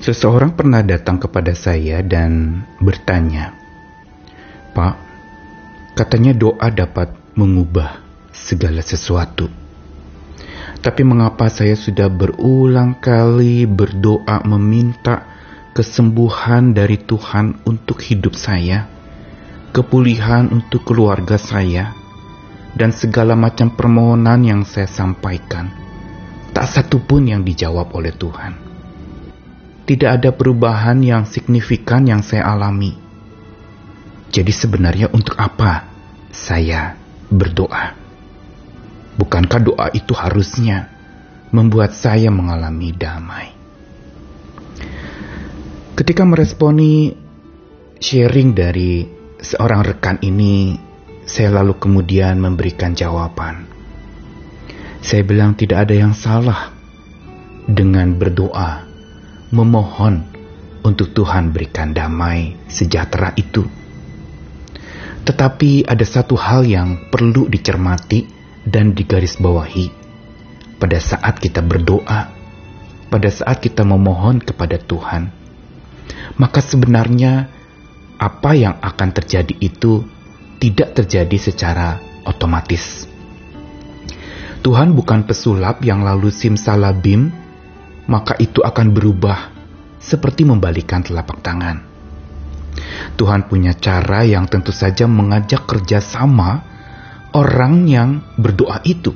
Seseorang pernah datang kepada saya dan bertanya, "Pak, katanya doa dapat mengubah segala sesuatu. Tapi mengapa saya sudah berulang kali berdoa meminta kesembuhan dari Tuhan untuk hidup saya, kepulihan untuk keluarga saya, dan segala macam permohonan yang saya sampaikan, tak satu pun yang dijawab oleh Tuhan. Tidak ada perubahan yang signifikan yang saya alami. Jadi sebenarnya untuk apa saya berdoa? Bukankah doa itu harusnya membuat saya mengalami damai? Ketika meresponi sharing dari seorang rekan ini, saya lalu kemudian memberikan jawaban. Saya bilang tidak ada yang salah dengan berdoa, memohon untuk Tuhan berikan damai sejahtera itu. Tetapi ada satu hal yang perlu dicermati dan digarisbawahi pada saat kita berdoa, pada saat kita memohon kepada Tuhan. Maka sebenarnya apa yang akan terjadi itu tidak terjadi secara otomatis. Tuhan bukan pesulap yang lalu simsalabim, maka itu akan berubah seperti membalikan telapak tangan. Tuhan punya cara yang tentu saja mengajak kerjasama orang yang berdoa itu.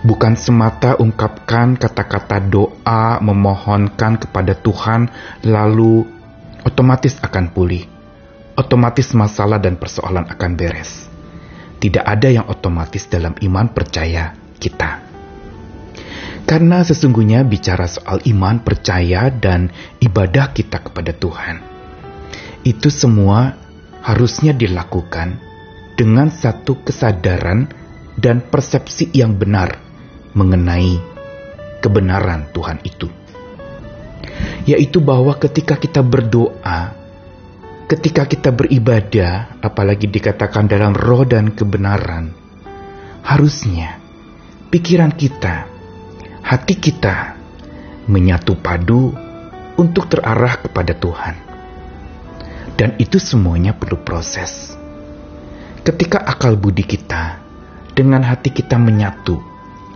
Bukan semata ungkapkan kata-kata doa memohonkan kepada Tuhan lalu otomatis akan pulih. Otomatis masalah dan persoalan akan beres. Tidak ada yang otomatis dalam iman percaya kita. Karena sesungguhnya bicara soal iman percaya dan ibadah kita kepada Tuhan itu semua harusnya dilakukan dengan satu kesadaran dan persepsi yang benar mengenai kebenaran Tuhan itu. Yaitu bahwa ketika kita berdoa, ketika kita beribadah, apalagi dikatakan dalam roh dan kebenaran, harusnya pikiran kita, hati kita menyatu padu untuk terarah kepada Tuhan dan itu semuanya perlu proses. Ketika akal budi kita dengan hati kita menyatu,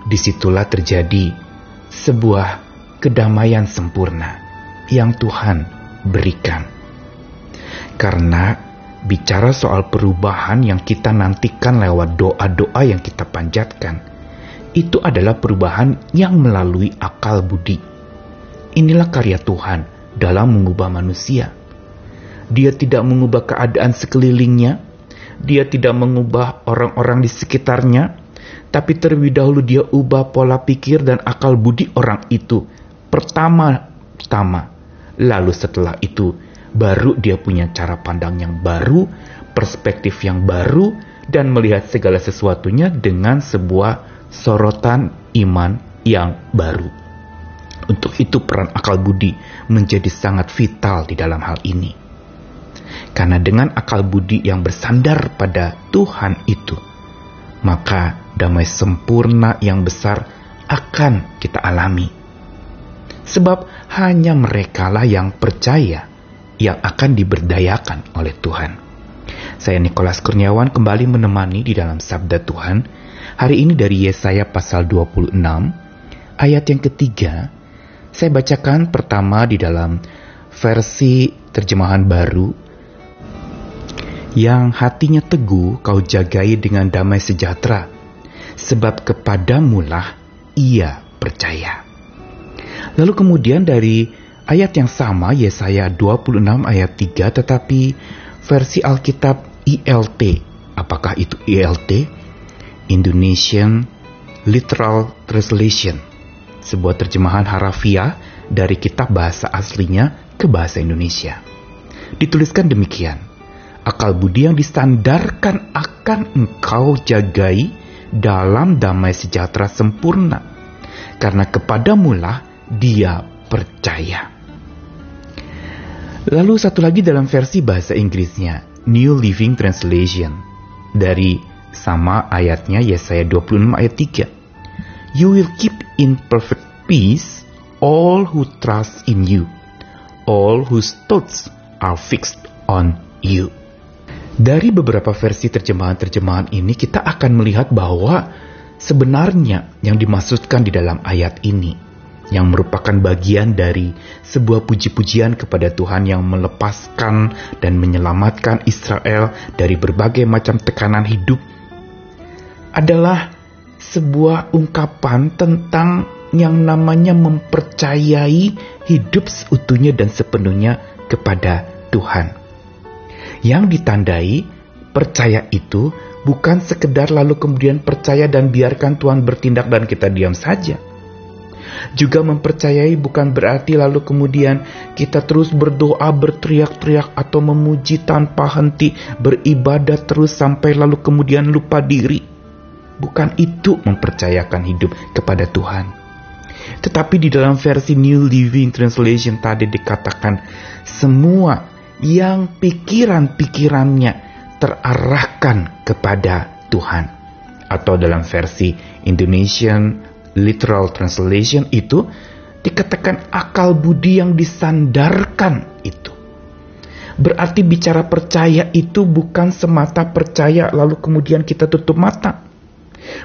di situlah terjadi sebuah kedamaian sempurna yang Tuhan berikan. Karena bicara soal perubahan yang kita nantikan lewat doa-doa yang kita panjatkan, itu adalah perubahan yang melalui akal budi. Inilah karya Tuhan dalam mengubah manusia dia tidak mengubah keadaan sekelilingnya. Dia tidak mengubah orang-orang di sekitarnya. Tapi terlebih dahulu dia ubah pola pikir dan akal budi orang itu. Pertama-tama. Lalu setelah itu baru dia punya cara pandang yang baru, perspektif yang baru, dan melihat segala sesuatunya dengan sebuah sorotan iman yang baru. Untuk itu peran akal budi menjadi sangat vital di dalam hal ini. Karena dengan akal budi yang bersandar pada Tuhan itu, maka damai sempurna yang besar akan kita alami. Sebab hanya merekalah yang percaya yang akan diberdayakan oleh Tuhan. Saya Nikolas Kurniawan kembali menemani di dalam sabda Tuhan. Hari ini dari Yesaya pasal 26 ayat yang ketiga. Saya bacakan pertama di dalam versi terjemahan baru yang hatinya teguh kau jagai dengan damai sejahtera, sebab kepadamulah ia percaya. Lalu kemudian dari ayat yang sama, Yesaya 26 ayat 3, tetapi versi Alkitab ILT. Apakah itu ILT? Indonesian Literal Translation. Sebuah terjemahan harafiah dari kitab bahasa aslinya ke bahasa Indonesia. Dituliskan demikian akal budi yang distandarkan akan engkau jagai dalam damai sejahtera sempurna. Karena kepadamulah dia percaya. Lalu satu lagi dalam versi bahasa Inggrisnya, New Living Translation. Dari sama ayatnya Yesaya 26 ayat 3. You will keep in perfect peace all who trust in you, all whose thoughts are fixed on you. Dari beberapa versi terjemahan-terjemahan ini kita akan melihat bahwa sebenarnya yang dimaksudkan di dalam ayat ini yang merupakan bagian dari sebuah puji-pujian kepada Tuhan yang melepaskan dan menyelamatkan Israel dari berbagai macam tekanan hidup adalah sebuah ungkapan tentang yang namanya mempercayai hidup seutuhnya dan sepenuhnya kepada Tuhan yang ditandai percaya itu bukan sekedar lalu kemudian percaya dan biarkan Tuhan bertindak dan kita diam saja. Juga mempercayai bukan berarti lalu kemudian kita terus berdoa, berteriak-teriak atau memuji tanpa henti, beribadah terus sampai lalu kemudian lupa diri. Bukan itu mempercayakan hidup kepada Tuhan. Tetapi di dalam versi New Living Translation tadi dikatakan semua yang pikiran-pikirannya terarahkan kepada Tuhan. Atau dalam versi Indonesian Literal Translation itu dikatakan akal budi yang disandarkan itu. Berarti bicara percaya itu bukan semata percaya lalu kemudian kita tutup mata.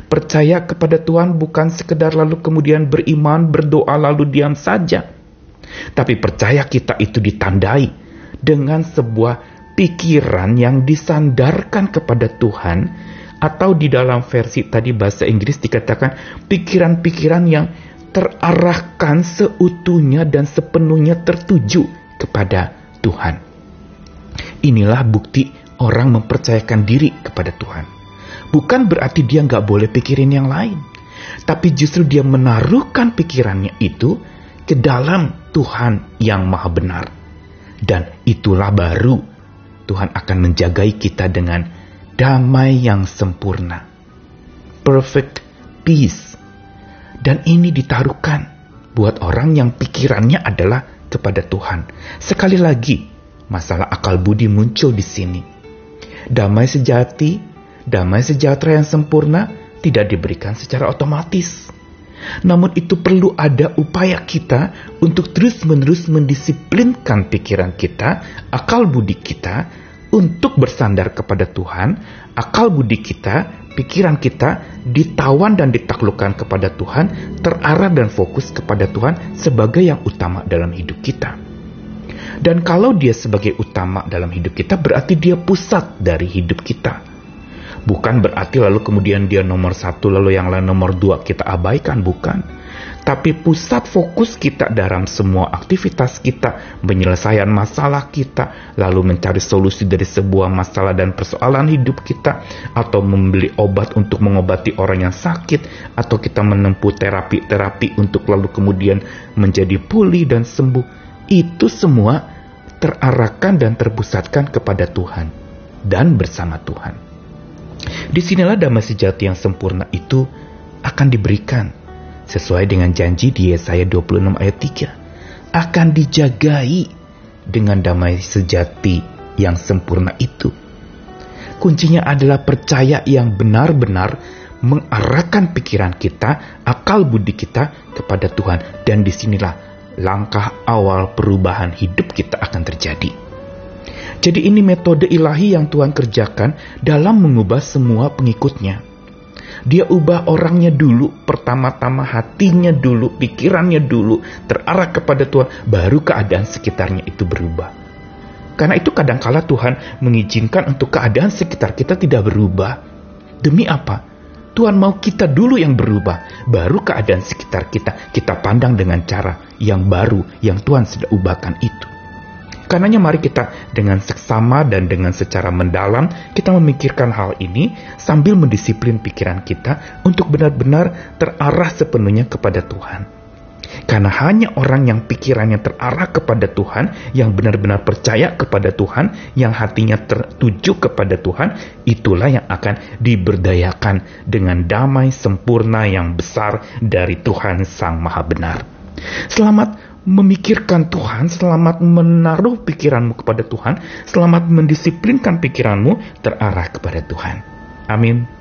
Percaya kepada Tuhan bukan sekedar lalu kemudian beriman, berdoa lalu diam saja. Tapi percaya kita itu ditandai dengan sebuah pikiran yang disandarkan kepada Tuhan atau di dalam versi tadi bahasa Inggris dikatakan pikiran-pikiran yang terarahkan seutuhnya dan sepenuhnya tertuju kepada Tuhan. Inilah bukti orang mempercayakan diri kepada Tuhan. Bukan berarti dia nggak boleh pikirin yang lain. Tapi justru dia menaruhkan pikirannya itu ke dalam Tuhan yang maha benar. Dan itulah baru Tuhan akan menjagai kita dengan damai yang sempurna. Perfect peace. Dan ini ditaruhkan buat orang yang pikirannya adalah kepada Tuhan. Sekali lagi, masalah akal budi muncul di sini. Damai sejati, damai sejahtera yang sempurna tidak diberikan secara otomatis namun itu perlu ada upaya kita untuk terus-menerus mendisiplinkan pikiran kita, akal budi kita untuk bersandar kepada Tuhan, akal budi kita, pikiran kita ditawan dan ditaklukkan kepada Tuhan, terarah dan fokus kepada Tuhan sebagai yang utama dalam hidup kita. Dan kalau dia sebagai utama dalam hidup kita, berarti dia pusat dari hidup kita. Bukan berarti lalu kemudian dia nomor satu lalu yang lain nomor dua kita abaikan, bukan. Tapi pusat fokus kita dalam semua aktivitas kita, penyelesaian masalah kita, lalu mencari solusi dari sebuah masalah dan persoalan hidup kita, atau membeli obat untuk mengobati orang yang sakit, atau kita menempuh terapi-terapi untuk lalu kemudian menjadi pulih dan sembuh. Itu semua terarahkan dan terpusatkan kepada Tuhan dan bersama Tuhan. Di sinilah damai sejati yang sempurna itu akan diberikan sesuai dengan janji di Yesaya 26 ayat 3 akan dijagai dengan damai sejati yang sempurna itu. Kuncinya adalah percaya yang benar-benar mengarahkan pikiran kita, akal budi kita kepada Tuhan. Dan di sinilah langkah awal perubahan hidup kita akan terjadi. Jadi ini metode ilahi yang Tuhan kerjakan dalam mengubah semua pengikutnya. Dia ubah orangnya dulu, pertama-tama hatinya dulu, pikirannya dulu, terarah kepada Tuhan, baru keadaan sekitarnya itu berubah. Karena itu kadangkala Tuhan mengizinkan untuk keadaan sekitar kita tidak berubah. Demi apa? Tuhan mau kita dulu yang berubah, baru keadaan sekitar kita kita pandang dengan cara yang baru yang Tuhan sudah ubahkan itu. Karenanya mari kita dengan seksama dan dengan secara mendalam kita memikirkan hal ini sambil mendisiplin pikiran kita untuk benar-benar terarah sepenuhnya kepada Tuhan. Karena hanya orang yang pikirannya terarah kepada Tuhan, yang benar-benar percaya kepada Tuhan, yang hatinya tertuju kepada Tuhan, itulah yang akan diberdayakan dengan damai sempurna yang besar dari Tuhan Sang Maha Benar. Selamat memikirkan Tuhan, selamat menaruh pikiranmu kepada Tuhan, selamat mendisiplinkan pikiranmu terarah kepada Tuhan. Amin.